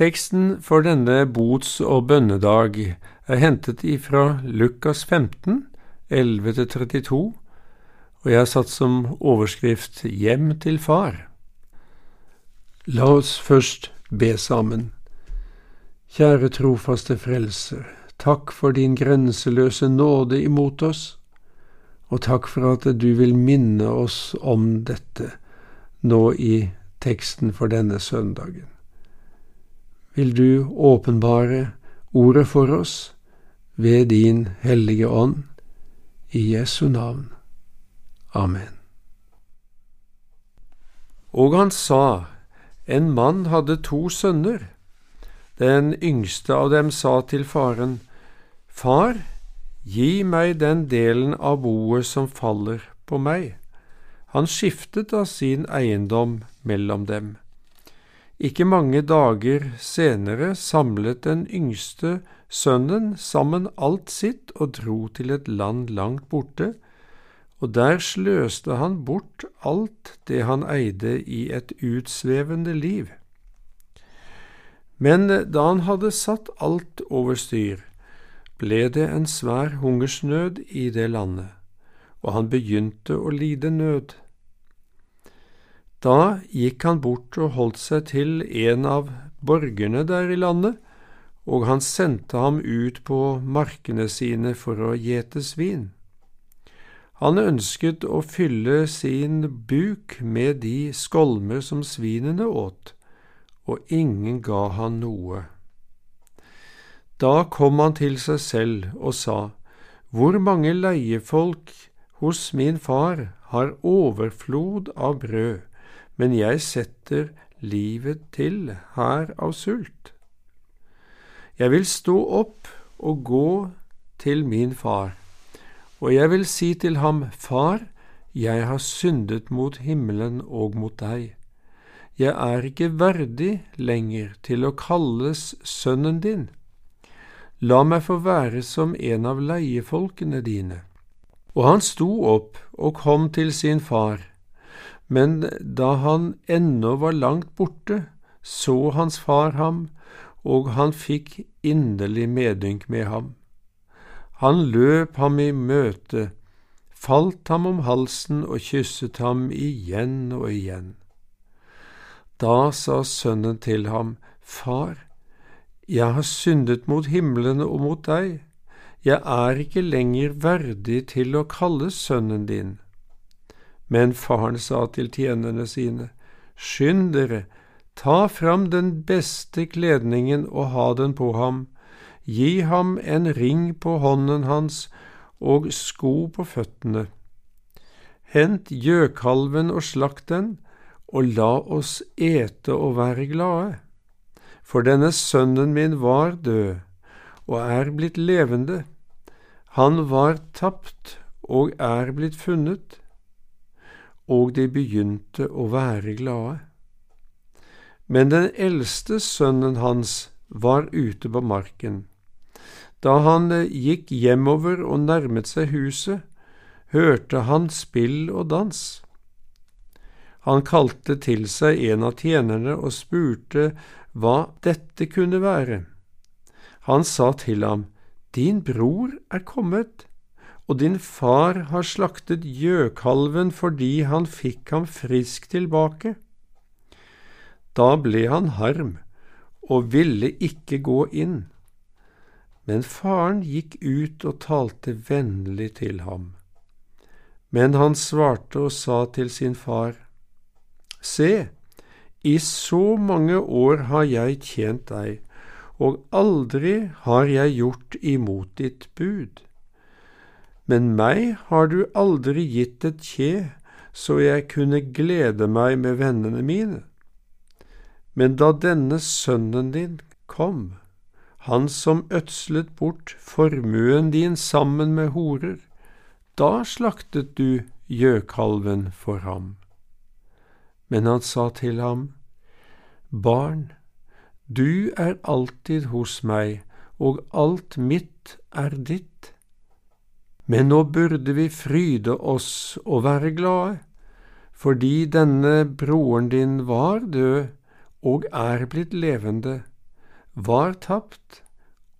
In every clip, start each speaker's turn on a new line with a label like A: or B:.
A: Teksten for denne bots- og bønnedag er hentet ifra Lukas 15, 11-32, og jeg har satt som overskrift Hjem til far. La oss først be sammen. Kjære trofaste Frelser, takk for din grenseløse nåde imot oss, og takk for at du vil minne oss om dette nå i teksten for denne søndagen. Vil du åpenbare ordet for oss ved din hellige ånd, i Jesu navn. Amen. Og han sa, En mann hadde to sønner. Den yngste av dem sa til faren, Far, gi meg den delen av boet som faller på meg. Han skiftet da sin eiendom mellom dem. Ikke mange dager senere samlet den yngste sønnen sammen alt sitt og dro til et land langt borte, og der sløste han bort alt det han eide i et utsvevende liv. Men da han hadde satt alt over styr, ble det en svær hungersnød i det landet, og han begynte å lide nød. Da gikk han bort og holdt seg til en av borgerne der i landet, og han sendte ham ut på markene sine for å gjete svin. Han ønsket å fylle sin buk med de skolmer som svinene åt, og ingen ga han noe. Da kom han til seg selv og sa, Hvor mange leiefolk hos min far har overflod av brød, men jeg setter livet til her av sult. Jeg vil stå opp og gå til min far, og jeg vil si til ham, Far, jeg har syndet mot himmelen og mot deg. Jeg er ikke verdig lenger til å kalles sønnen din. La meg få være som en av leiefolkene dine. Og han sto opp og kom til sin far. Men da han ennå var langt borte, så hans far ham, og han fikk inderlig medynk med ham. Han løp ham i møte, falt ham om halsen og kysset ham igjen og igjen. Da sa sønnen til ham, Far, jeg har syndet mot himmelen og mot deg, jeg er ikke lenger verdig til å kalles sønnen din. Men faren sa til tjenerne sine, Skynd dere, ta fram den beste kledningen og ha den på ham, gi ham en ring på hånden hans og sko på føttene. Hent gjøkalven og slakt den, og la oss ete og være glade. For denne sønnen min var død og er blitt levende. Han var tapt og er blitt funnet og de begynte å være glade. Men den eldste sønnen hans var ute på marken. Da han eh, gikk hjemover og nærmet seg huset, hørte han spill og dans. Han kalte til seg en av tjenerne og spurte hva dette kunne være. Han sa til ham, Din bror er kommet, og din far har slaktet gjøkalven fordi han fikk ham frisk tilbake. Da ble han harm og ville ikke gå inn, men faren gikk ut og talte vennlig til ham. Men han svarte og sa til sin far, Se, i så mange år har jeg tjent deg, og aldri har jeg gjort imot ditt bud men meg har du aldri gitt et kje så jeg kunne glede meg med vennene mine. Men da denne sønnen din kom, han som ødslet bort formuen din sammen med horer, da slaktet du gjøkalven for ham. Men han sa til ham, Barn, du er alltid hos meg, og alt mitt er ditt. Men nå burde vi fryde oss og være glade, fordi denne broren din var død og er blitt levende, var tapt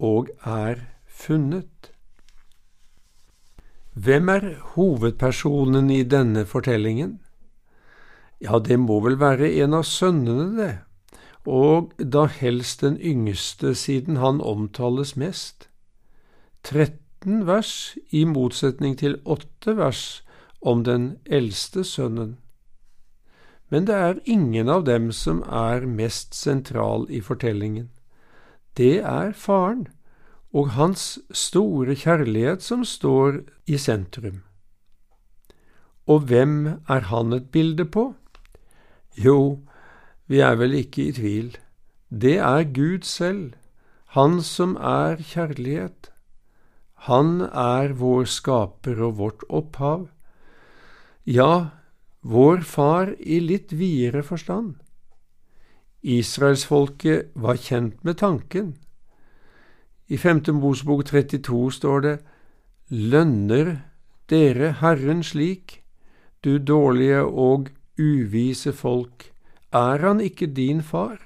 A: og er funnet. Hvem er hovedpersonen i denne fortellingen? Ja, det må vel være en av sønnene, det, og da helst den yngste, siden han omtales mest. 13 vers i motsetning til 8 vers om den eldste sønnen. Men det er ingen av dem som er mest sentral i fortellingen. Det er faren og hans store kjærlighet som står i sentrum. Og hvem er han et bilde på? Jo, vi er vel ikke i tvil. Det er Gud selv, Han som er kjærlighet. Han er vår skaper og vårt opphav. Ja, vår far i litt videre forstand. Israelsfolket var kjent med tanken. I femte Mosbok 32 står det Lønner dere Herren slik, du dårlige og uvise folk, er han ikke din far,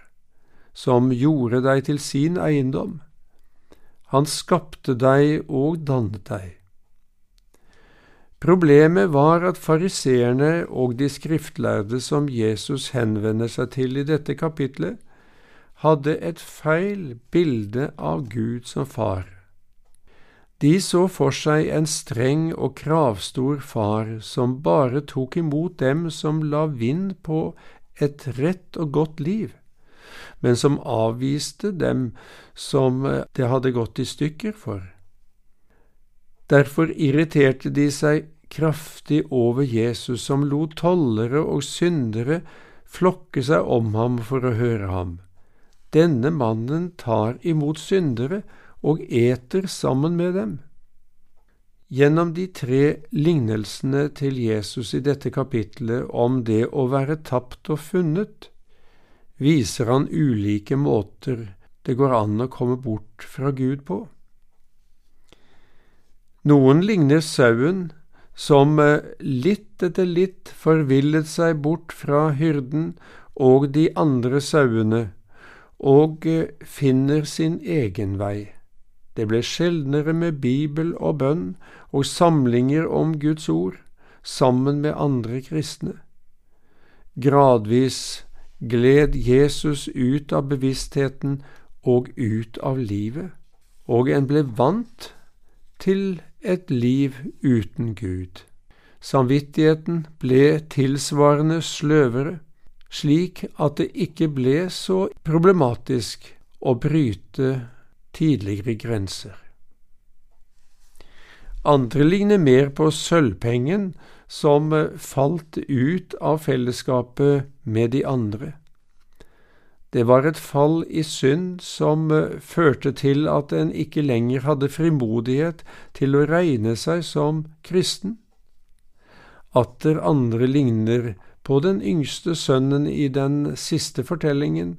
A: som gjorde deg til sin eiendom? Han skapte deg og dannet deg. Problemet var at fariseerne og de skriftlærde som Jesus henvender seg til i dette kapitlet, hadde et feil bilde av Gud som far. De så for seg en streng og kravstor far som bare tok imot dem som la vind på et rett og godt liv, men som avviste dem som det hadde gått i stykker for. Derfor irriterte de seg kraftig over Jesus, som lot tollere og syndere flokke seg om ham for å høre ham. Denne mannen tar imot syndere og eter sammen med dem. Gjennom de tre lignelsene til Jesus i dette kapitlet om det å være tapt og funnet, viser han ulike måter det går an å komme bort fra Gud på. Noen ligner sauen som litt etter litt forvillet seg bort fra hyrden og de andre sauene og eh, finner sin egen vei. Det ble sjeldnere med bibel og bønn og samlinger om Guds ord sammen med andre kristne. Gradvis gled Jesus ut av bevisstheten og ut av livet, og en ble vant til et liv uten Gud. Samvittigheten ble tilsvarende sløvere, slik at det ikke ble så problematisk å bryte tidligere grenser. Andre ligner mer på sølvpengen som falt ut av fellesskapet med de andre. Det var et fall i synd som førte til at en ikke lenger hadde frimodighet til å regne seg som kristen. Atter andre ligner på den yngste sønnen i den siste fortellingen.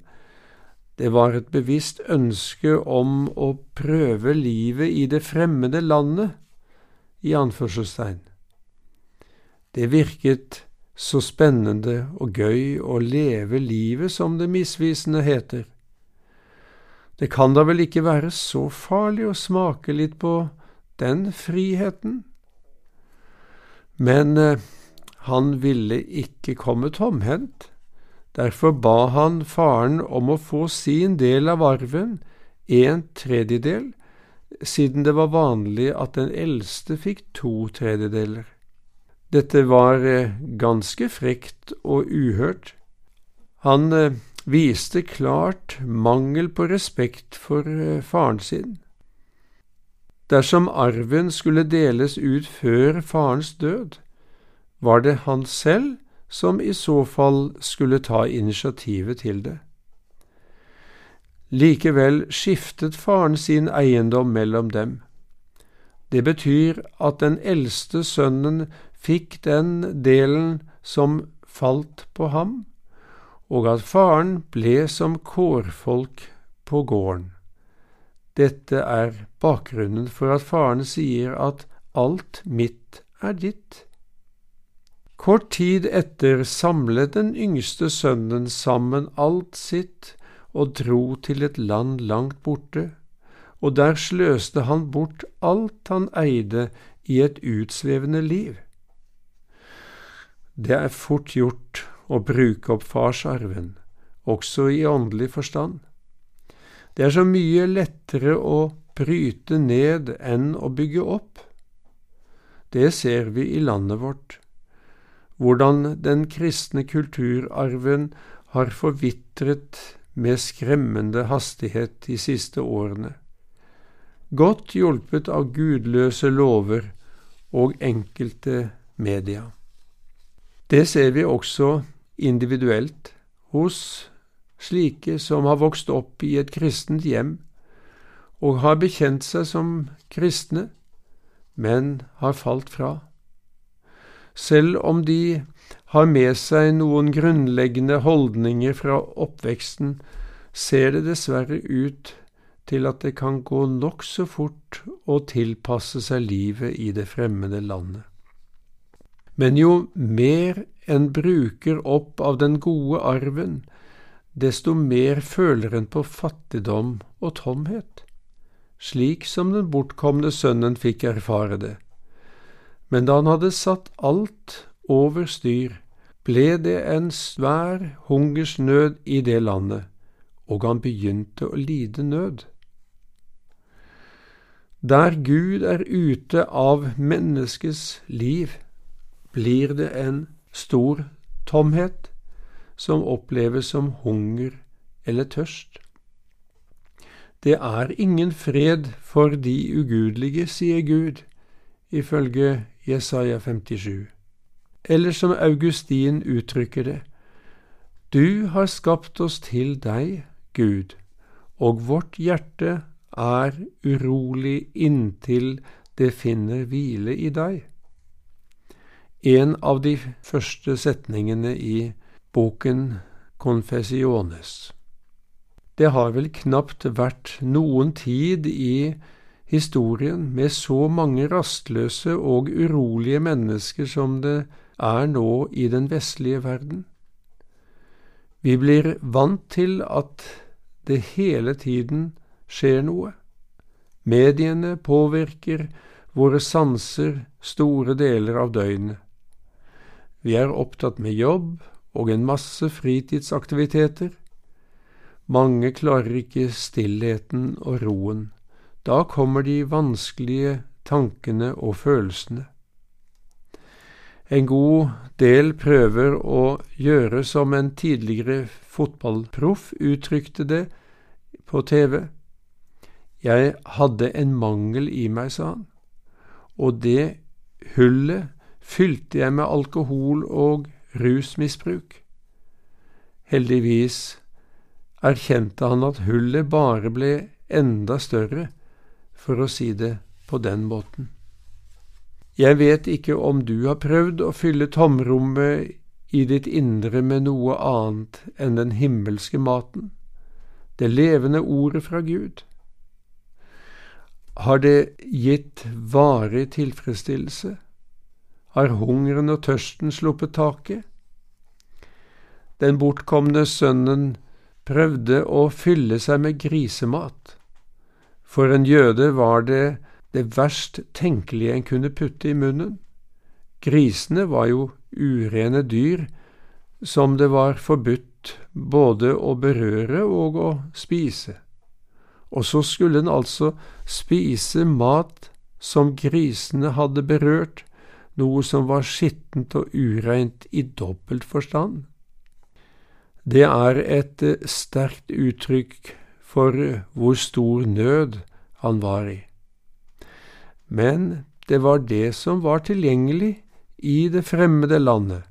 A: Det var et bevisst ønske om å prøve livet i det fremmede landet, i anførselstegn. Det virket så spennende og gøy å leve livet som det misvisende heter. Det kan da vel ikke være så farlig å smake litt på den friheten? Men eh, han ville ikke komme tomhendt. Derfor ba han faren om å få sin del av arven, en tredjedel, siden det var vanlig at den eldste fikk to tredjedeler. Dette var eh, ganske frekt og uhørt. Han eh, viste klart mangel på respekt for eh, faren sin. Dersom arven skulle deles ut før farens død, var det han selv som i så fall skulle ta initiativet til det. Likevel skiftet faren sin eiendom mellom dem. Det betyr at den eldste sønnen fikk den delen som falt på ham, og at faren ble som kårfolk på gården. Dette er bakgrunnen for at faren sier at alt mitt er ditt. Kort tid etter samlet den yngste sønnen sammen alt sitt og dro til et land langt borte, og der sløste han bort alt han eide i et utsvevende liv. Det er fort gjort å bruke opp farsarven, også i åndelig forstand. Det er så mye lettere å bryte ned enn å bygge opp. Det ser vi i landet vårt, hvordan den kristne kulturarven har forvitret med skremmende hastighet de siste årene, godt hjulpet av gudløse lover og enkelte media. Det ser vi også individuelt hos slike som har vokst opp i et kristent hjem og har bekjent seg som kristne, men har falt fra. Selv om de har med seg noen grunnleggende holdninger fra oppveksten, ser det dessverre ut til at det kan gå nokså fort å tilpasse seg livet i det fremmede landet. Men jo mer en bruker opp av den gode arven, desto mer føler en på fattigdom og tomhet, slik som den bortkomne sønnen fikk erfare det. Men da han hadde satt alt over styr, ble det en svær hungersnød i det landet, og han begynte å lide nød. Der Gud er ute av menneskets liv, blir det en stor tomhet som oppleves som hunger eller tørst. Det er ingen fred for de ugudelige, sier Gud, ifølge Jesaja 57. Eller som Augustin uttrykker det, Du har skapt oss til deg, Gud, og vårt hjerte er urolig inntil det finner hvile i deg en av de første setningene i boken Confessiones. Det har vel knapt vært noen tid i historien med så mange rastløse og urolige mennesker som det er nå i den vestlige verden. Vi blir vant til at det hele tiden skjer noe. Mediene påvirker våre sanser store deler av døgnet. Vi er opptatt med jobb og en masse fritidsaktiviteter. Mange klarer ikke stillheten og roen. Da kommer de vanskelige tankene og følelsene. En god del prøver å gjøre som en tidligere fotballproff uttrykte det på TV. Jeg hadde en mangel i meg, sa han, og det hullet fylte jeg med alkohol og rusmisbruk. Heldigvis erkjente han at hullet bare ble enda større, for å si det på den måten. Jeg vet ikke om du har prøvd å fylle tomrommet i ditt indre med noe annet enn den himmelske maten, det levende ordet fra Gud. Har det gitt varig tilfredsstillelse? Har hungeren og tørsten sluppet taket. Den bortkomne sønnen prøvde å fylle seg med grisemat. For en jøde var det det verst tenkelige en kunne putte i munnen. Grisene var jo urene dyr som det var forbudt både å berøre og å spise. Og så skulle en altså spise mat som grisene hadde berørt, noe som var skittent og ureint i dobbelt forstand. Det er et eh, sterkt uttrykk for eh, hvor stor nød han var i. Men det var det som var tilgjengelig i det fremmede landet.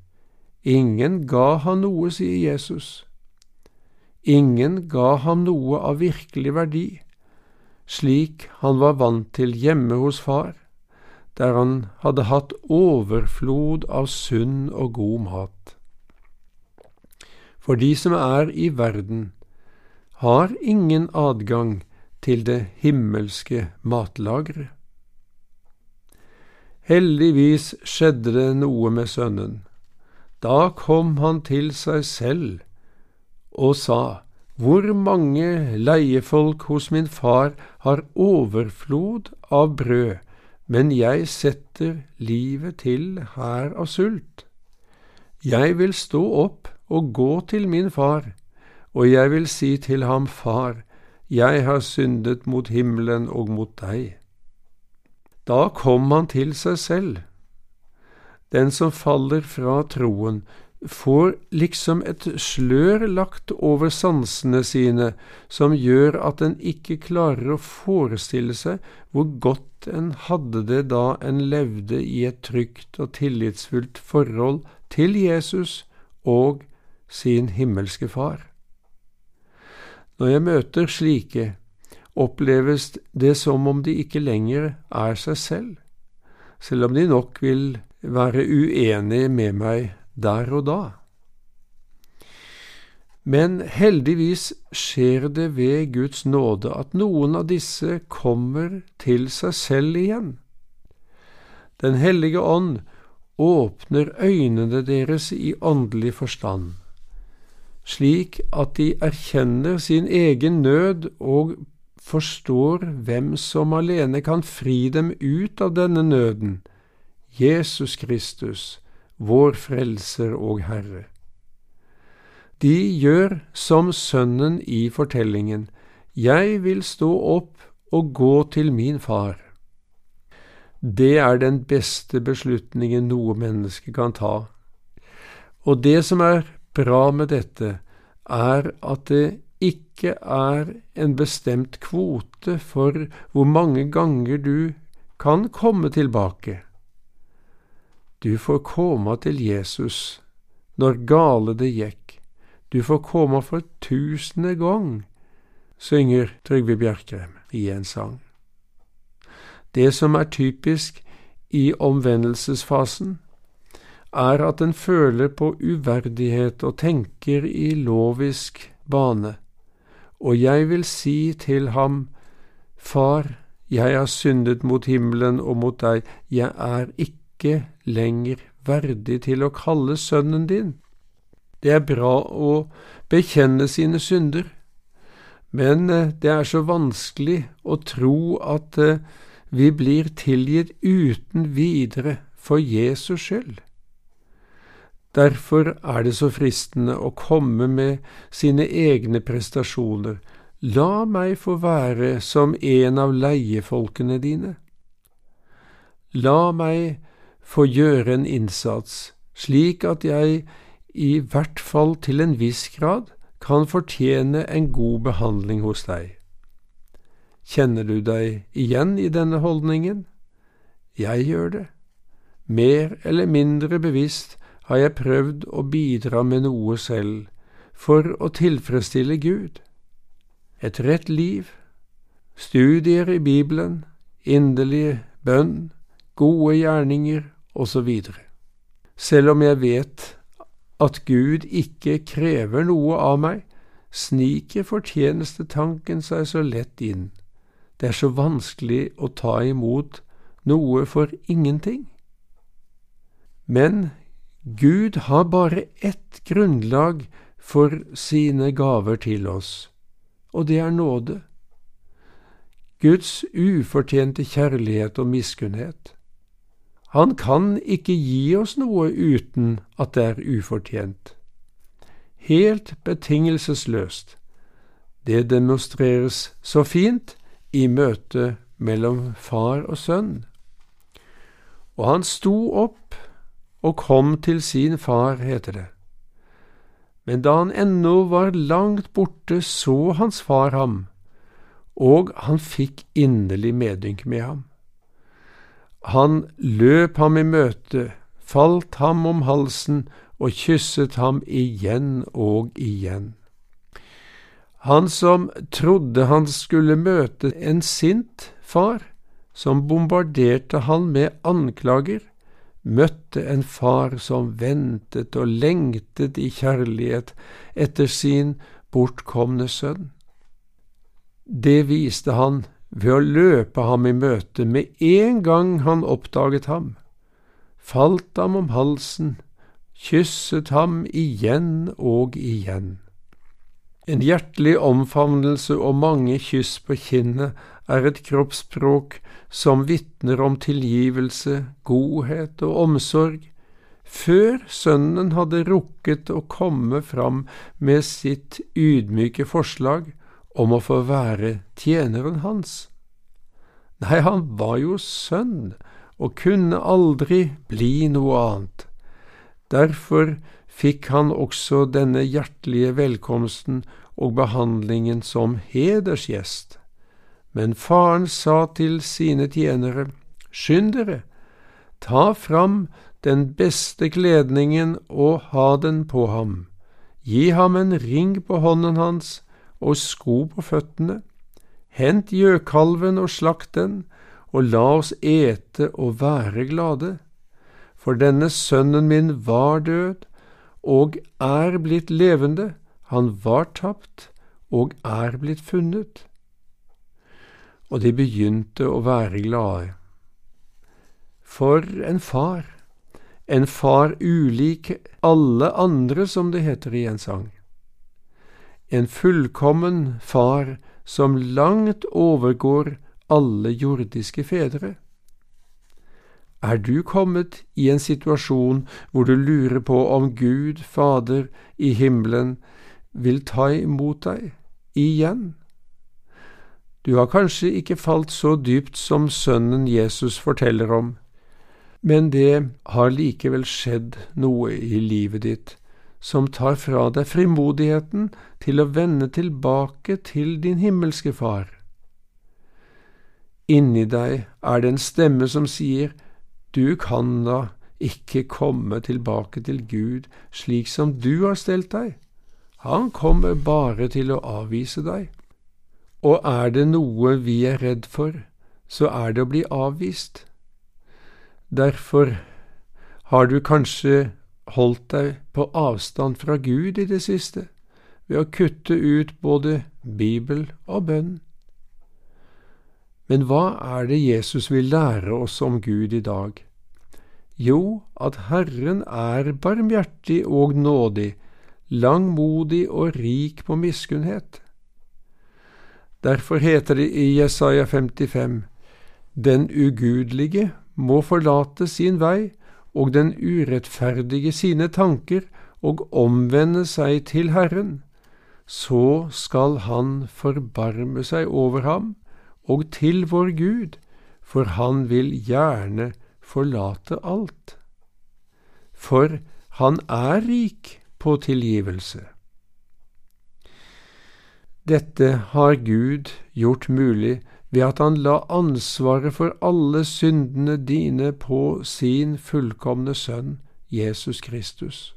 A: Ingen ga han noe, sier Jesus. Ingen ga ham noe av virkelig verdi, slik han var vant til hjemme hos far der han hadde hatt overflod av sunn og god mat. For de som er i verden, har ingen adgang til det himmelske matlageret. Heldigvis skjedde det noe med sønnen. Da kom han til seg selv og sa, hvor mange leiefolk hos min far har overflod av brød, men jeg setter livet til her av sult. Jeg vil stå opp og gå til min far, og jeg vil si til ham, Far, jeg har syndet mot himmelen og mot deg. Da kom han til seg selv. Den som faller fra troen, får liksom et slør lagt over sansene sine som gjør at en ikke klarer å forestille seg hvor godt en hadde det da en levde i et trygt og tillitsfullt forhold til Jesus og sin himmelske Far. Når jeg møter slike, oppleves det som om de ikke lenger er seg selv, selv om de nok vil være uenige med meg der og da. Men heldigvis skjer det ved Guds nåde at noen av disse kommer til seg selv igjen. Den hellige ånd åpner øynene deres i åndelig forstand, slik at de erkjenner sin egen nød og forstår hvem som alene kan fri dem ut av denne nøden, Jesus Kristus, vår Frelser og Herre. De gjør som sønnen i fortellingen, Jeg vil stå opp og gå til min far. Det er den beste beslutningen noe menneske kan ta. Og det som er bra med dette, er at det ikke er en bestemt kvote for hvor mange ganger du kan komme tilbake. Du får komme til Jesus når gale det gikk. Du får komme for tusende gang, synger Trygve Bjerkrem i en sang. Det som er typisk i omvendelsesfasen, er at en føler på uverdighet og tenker i lovisk bane, og jeg vil si til ham, Far, jeg har syndet mot himmelen og mot deg, jeg er ikke ikke lenger verdig til å kalle sønnen din. Det er bra å bekjenne sine synder, men eh, det er så vanskelig å tro at eh, vi blir tilgitt uten videre for Jesus skyld. Derfor er det så fristende å komme med sine egne prestasjoner. La meg få være som en av leiefolkene dine. La meg få gjøre en innsats, slik at jeg i hvert fall til en viss grad kan fortjene en god behandling hos deg. Kjenner du deg igjen i denne holdningen? Jeg gjør det. Mer eller mindre bevisst har jeg prøvd å bidra med noe selv for å tilfredsstille Gud. Et rett liv, studier i Bibelen, inderlig bønn, gode gjerninger osv. Selv om jeg vet at Gud ikke krever noe av meg, sniker fortjenestetanken seg så lett inn. Det er så vanskelig å ta imot noe for ingenting. Men Gud har bare ett grunnlag for sine gaver til oss, og det er nåde. Guds ufortjente kjærlighet og miskunnhet. Han kan ikke gi oss noe uten at det er ufortjent. Helt betingelsesløst. Det demonstreres så fint i møtet mellom far og sønn. Og han sto opp og kom til sin far, heter det. Men da han ennå var langt borte, så hans far ham, og han fikk inderlig medynk med ham. Han løp ham i møte, falt ham om halsen og kysset ham igjen og igjen. Han som trodde han skulle møte en sint far, som bombarderte han med anklager, møtte en far som ventet og lengtet i kjærlighet etter sin bortkomne sønn. Det viste han ved å løpe ham i møte med en gang han oppdaget ham, falt ham om halsen, kysset ham igjen og igjen. En hjertelig omfavnelse og mange kyss på kinnet er et kroppsspråk som vitner om tilgivelse, godhet og omsorg, før sønnen hadde rukket å komme fram med sitt ydmyke forslag om å få være tjeneren hans. Nei, han var jo sønn og kunne aldri bli noe annet. Derfor fikk han også denne hjertelige velkomsten og behandlingen som hedersgjest. Men faren sa til sine tjenere, Skynd dere, ta fram den beste kledningen og ha den på ham, gi ham en ring på hånden hans og sko på føttene, hent gjøkalven og slakt den, og la oss ete og være glade. For denne sønnen min var død og er blitt levende, han var tapt og er blitt funnet. Og de begynte å være glade. For en far, en far ulik alle andre, som det heter i en sang. En fullkommen far som langt overgår alle jordiske fedre. Er du kommet i en situasjon hvor du lurer på om Gud Fader i himmelen vil ta imot deg igjen? Du har kanskje ikke falt så dypt som sønnen Jesus forteller om, men det har likevel skjedd noe i livet ditt som tar fra deg frimodigheten til å vende tilbake til din himmelske Far. Inni deg er det en stemme som sier du kan da ikke komme tilbake til Gud slik som du har stelt deg. Han kommer bare til å avvise deg. Og er det noe vi er redd for, så er det å bli avvist. Derfor har du kanskje holdt deg på avstand fra Gud i det siste ved å kutte ut både Bibel og bønn. Men hva er det Jesus vil lære oss om Gud i dag? Jo, at Herren er barmhjertig og nådig, langmodig og rik på miskunnhet. Derfor heter det i Jesaja 55, Den ugudelige må forlate sin vei, og den urettferdige sine tanker, og omvende seg til Herren. Så skal Han forbarme seg over ham og til vår Gud, for han vil gjerne forlate alt. For han er rik på tilgivelse. Dette har Gud gjort mulig ved at han la ansvaret for alle syndene dine på sin fullkomne sønn Jesus Kristus.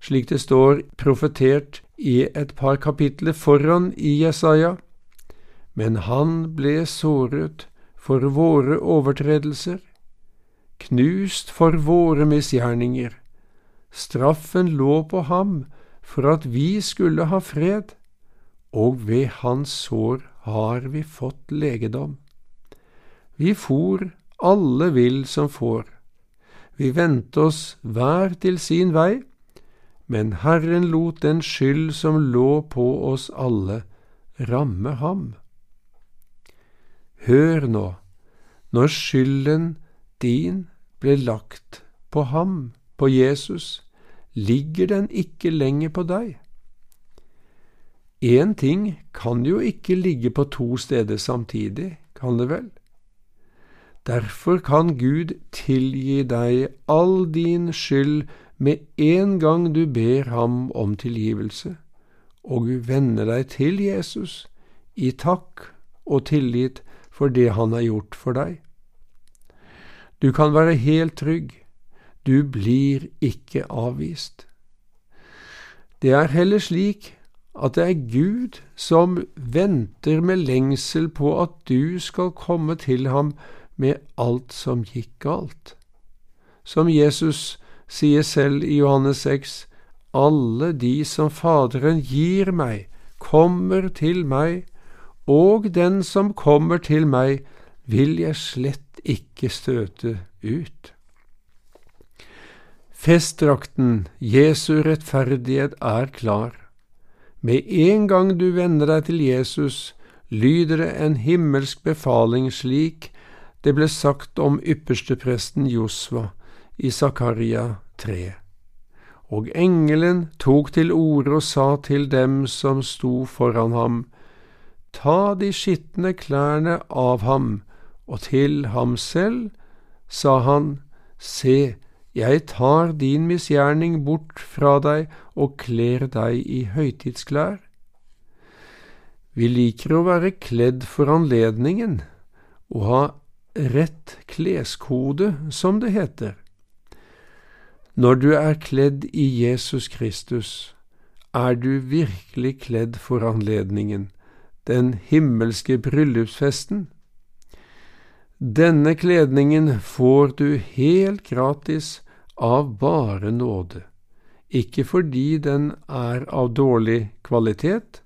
A: Slik det står profetert i et par kapitler foran i Jesaja, men han ble såret for våre overtredelser, knust for våre misgjerninger. Straffen lå på ham for at vi skulle ha fred, og ved hans sår har vi fått legedom. Vi for alle vill som får. Vi vendte oss hver til sin vei, men Herren lot den skyld som lå på oss alle, ramme ham. Hør nå, når skylden din ble lagt på ham, på Jesus, ligger den ikke lenger på deg. Én ting kan jo ikke ligge på to steder samtidig, kan det vel? Derfor kan Gud tilgi deg all din skyld med en gang du ber ham om tilgivelse, og vender deg til Jesus i takk og tillit for det han har gjort for deg. Du kan være helt trygg, du blir ikke avvist. Det er heller slik at det er Gud som venter med lengsel på at du skal komme til ham med alt som gikk galt. Som Jesus sier selv i Johannes 6, alle de som Faderen gir meg, kommer til meg, og den som kommer til meg, vil jeg slett ikke støte ut. Festdrakten, Jesu rettferdighet, er klar. Med en gang du vender deg til Jesus, lyder det en himmelsk befaling slik det ble sagt om ypperstepresten Josva i Zakaria 3. Og engelen tok til orde og sa til dem som sto foran ham, Ta de skitne klærne av ham, og til ham selv sa han, Se, jeg tar din misgjerning bort fra deg og kler deg i høytidsklær. Vi liker å være kledd for anledningen, og ha rett kleskode, som det heter. Når du er kledd i Jesus Kristus, er du virkelig kledd for anledningen, den himmelske bryllupsfesten. Denne kledningen får du helt gratis av bare nåde, ikke fordi den er av dårlig kvalitet,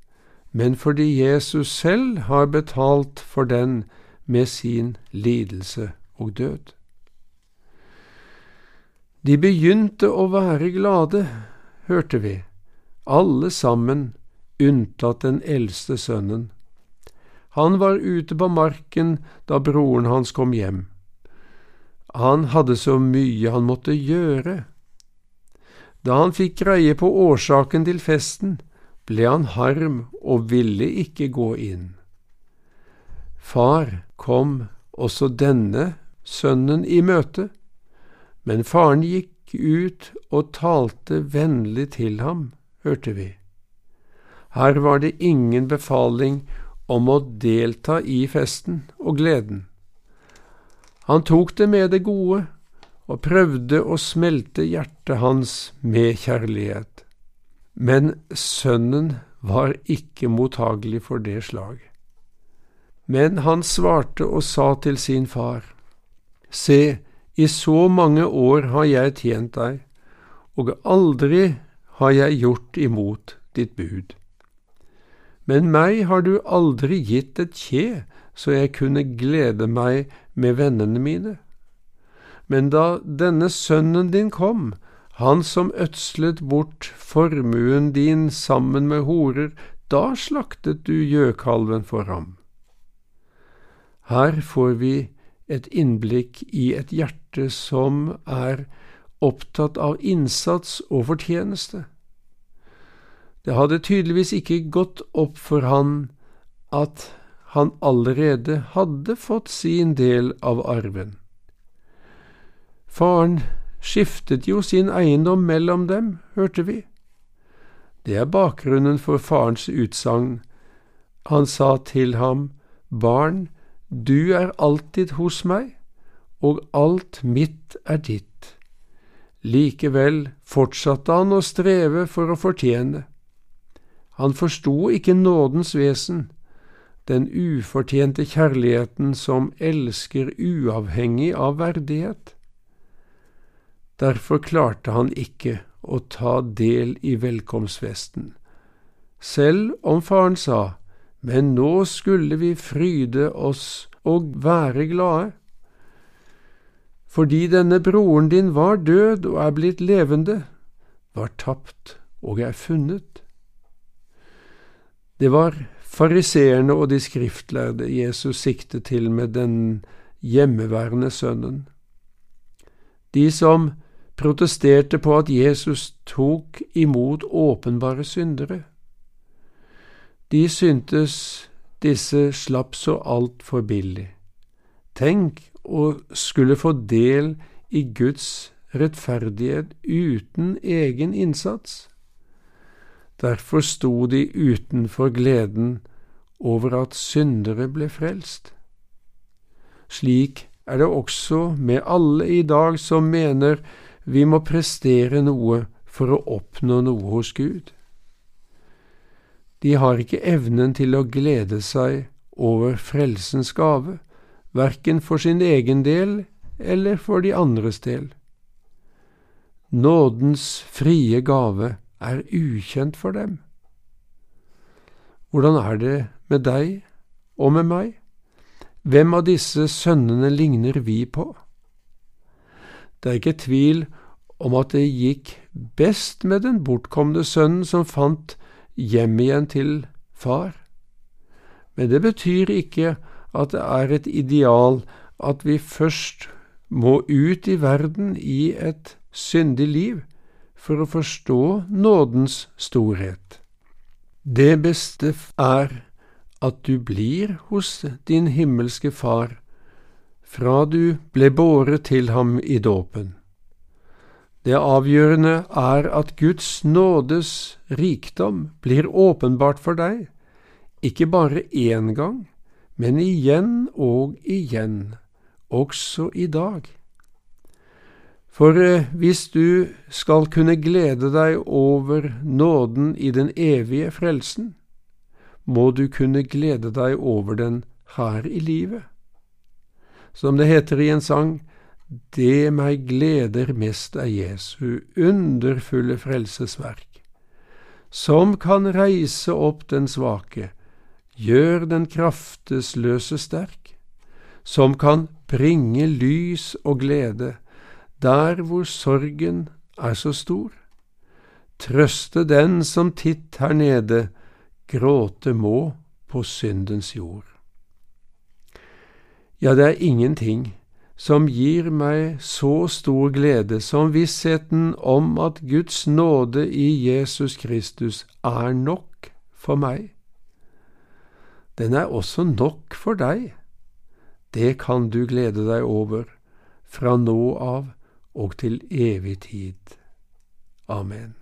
A: men fordi Jesus selv har betalt for den med sin lidelse og død. De begynte å være glade, hørte vi, alle sammen unntatt den eldste sønnen. Han var ute på marken da broren hans kom hjem. Han hadde så mye han måtte gjøre. Da han fikk greie på årsaken til festen, ble han harm og ville ikke gå inn. Far kom også denne sønnen i møte, men faren gikk ut og talte vennlig til ham, hørte vi. Her var det ingen befaling om å delta i festen og gleden. Han tok det med det gode og prøvde å smelte hjertet hans med kjærlighet. Men sønnen var ikke mottagelig for det slag. Men han svarte og sa til sin far, Se, i så mange år har jeg tjent deg, og aldri har jeg gjort imot ditt bud. Men meg har du aldri gitt et kje, så jeg kunne glede meg med vennene mine. Men da denne sønnen din kom, han som ødslet bort formuen din sammen med horer, da slaktet du gjøkalven for ham. Her får vi et innblikk i et hjerte som er opptatt av innsats og fortjeneste. Det hadde tydeligvis ikke gått opp for han at han allerede hadde fått sin del av arven. Faren skiftet jo sin eiendom mellom dem, hørte vi. Det er bakgrunnen for farens utsagn. Han sa til ham, Barn, du er alltid hos meg, og alt mitt er ditt. Likevel fortsatte han å streve for å fortjene. Han forsto ikke nådens vesen, den ufortjente kjærligheten som elsker uavhengig av verdighet. Derfor klarte han ikke å ta del i velkomstfesten, selv om faren sa, men nå skulle vi fryde oss og være glade. Fordi denne broren din var død og er blitt levende, var tapt og er funnet. Det var fariseerne og de skriftlærde Jesus siktet til med den hjemmeværende sønnen. De som protesterte på at Jesus tok imot åpenbare syndere. De syntes disse slapp så altfor billig. Tenk å skulle få del i Guds rettferdighet uten egen innsats. Derfor sto de utenfor gleden over at syndere ble frelst. Slik er det også med alle i dag som mener vi må prestere noe for å oppnå noe hos Gud. De har ikke evnen til å glede seg over frelsens gave, verken for sin egen del eller for de andres del. Nådens frie gave er ukjent for dem. Hvordan er det med deg og med meg? Hvem av disse sønnene ligner vi på? Det er ikke tvil om at det gikk best med den bortkomne sønnen som fant hjem igjen til far. Men det betyr ikke at det er et ideal at vi først må ut i verden i et syndig liv for å forstå nådens storhet. Det beste er at du blir hos din himmelske Far fra du ble båret til ham i dåpen. Det avgjørende er at Guds nådes rikdom blir åpenbart for deg, ikke bare én gang, men igjen og igjen, også i dag. For eh, hvis du skal kunne glede deg over nåden i den evige frelsen, må du kunne glede deg over den her i livet. Som det heter i en sang, det meg gleder mest er Jesu underfulle frelsesverk, som kan reise opp den svake, gjør den kraftesløse sterk, som kan bringe lys og glede der hvor sorgen er så stor, trøste den som titt her nede gråte må på syndens jord. Ja, det er ingenting som gir meg så stor glede som vissheten om at Guds nåde i Jesus Kristus er nok for meg. Den er også nok for deg. Det kan du glede deg over fra nå av og til evig tid. Amen.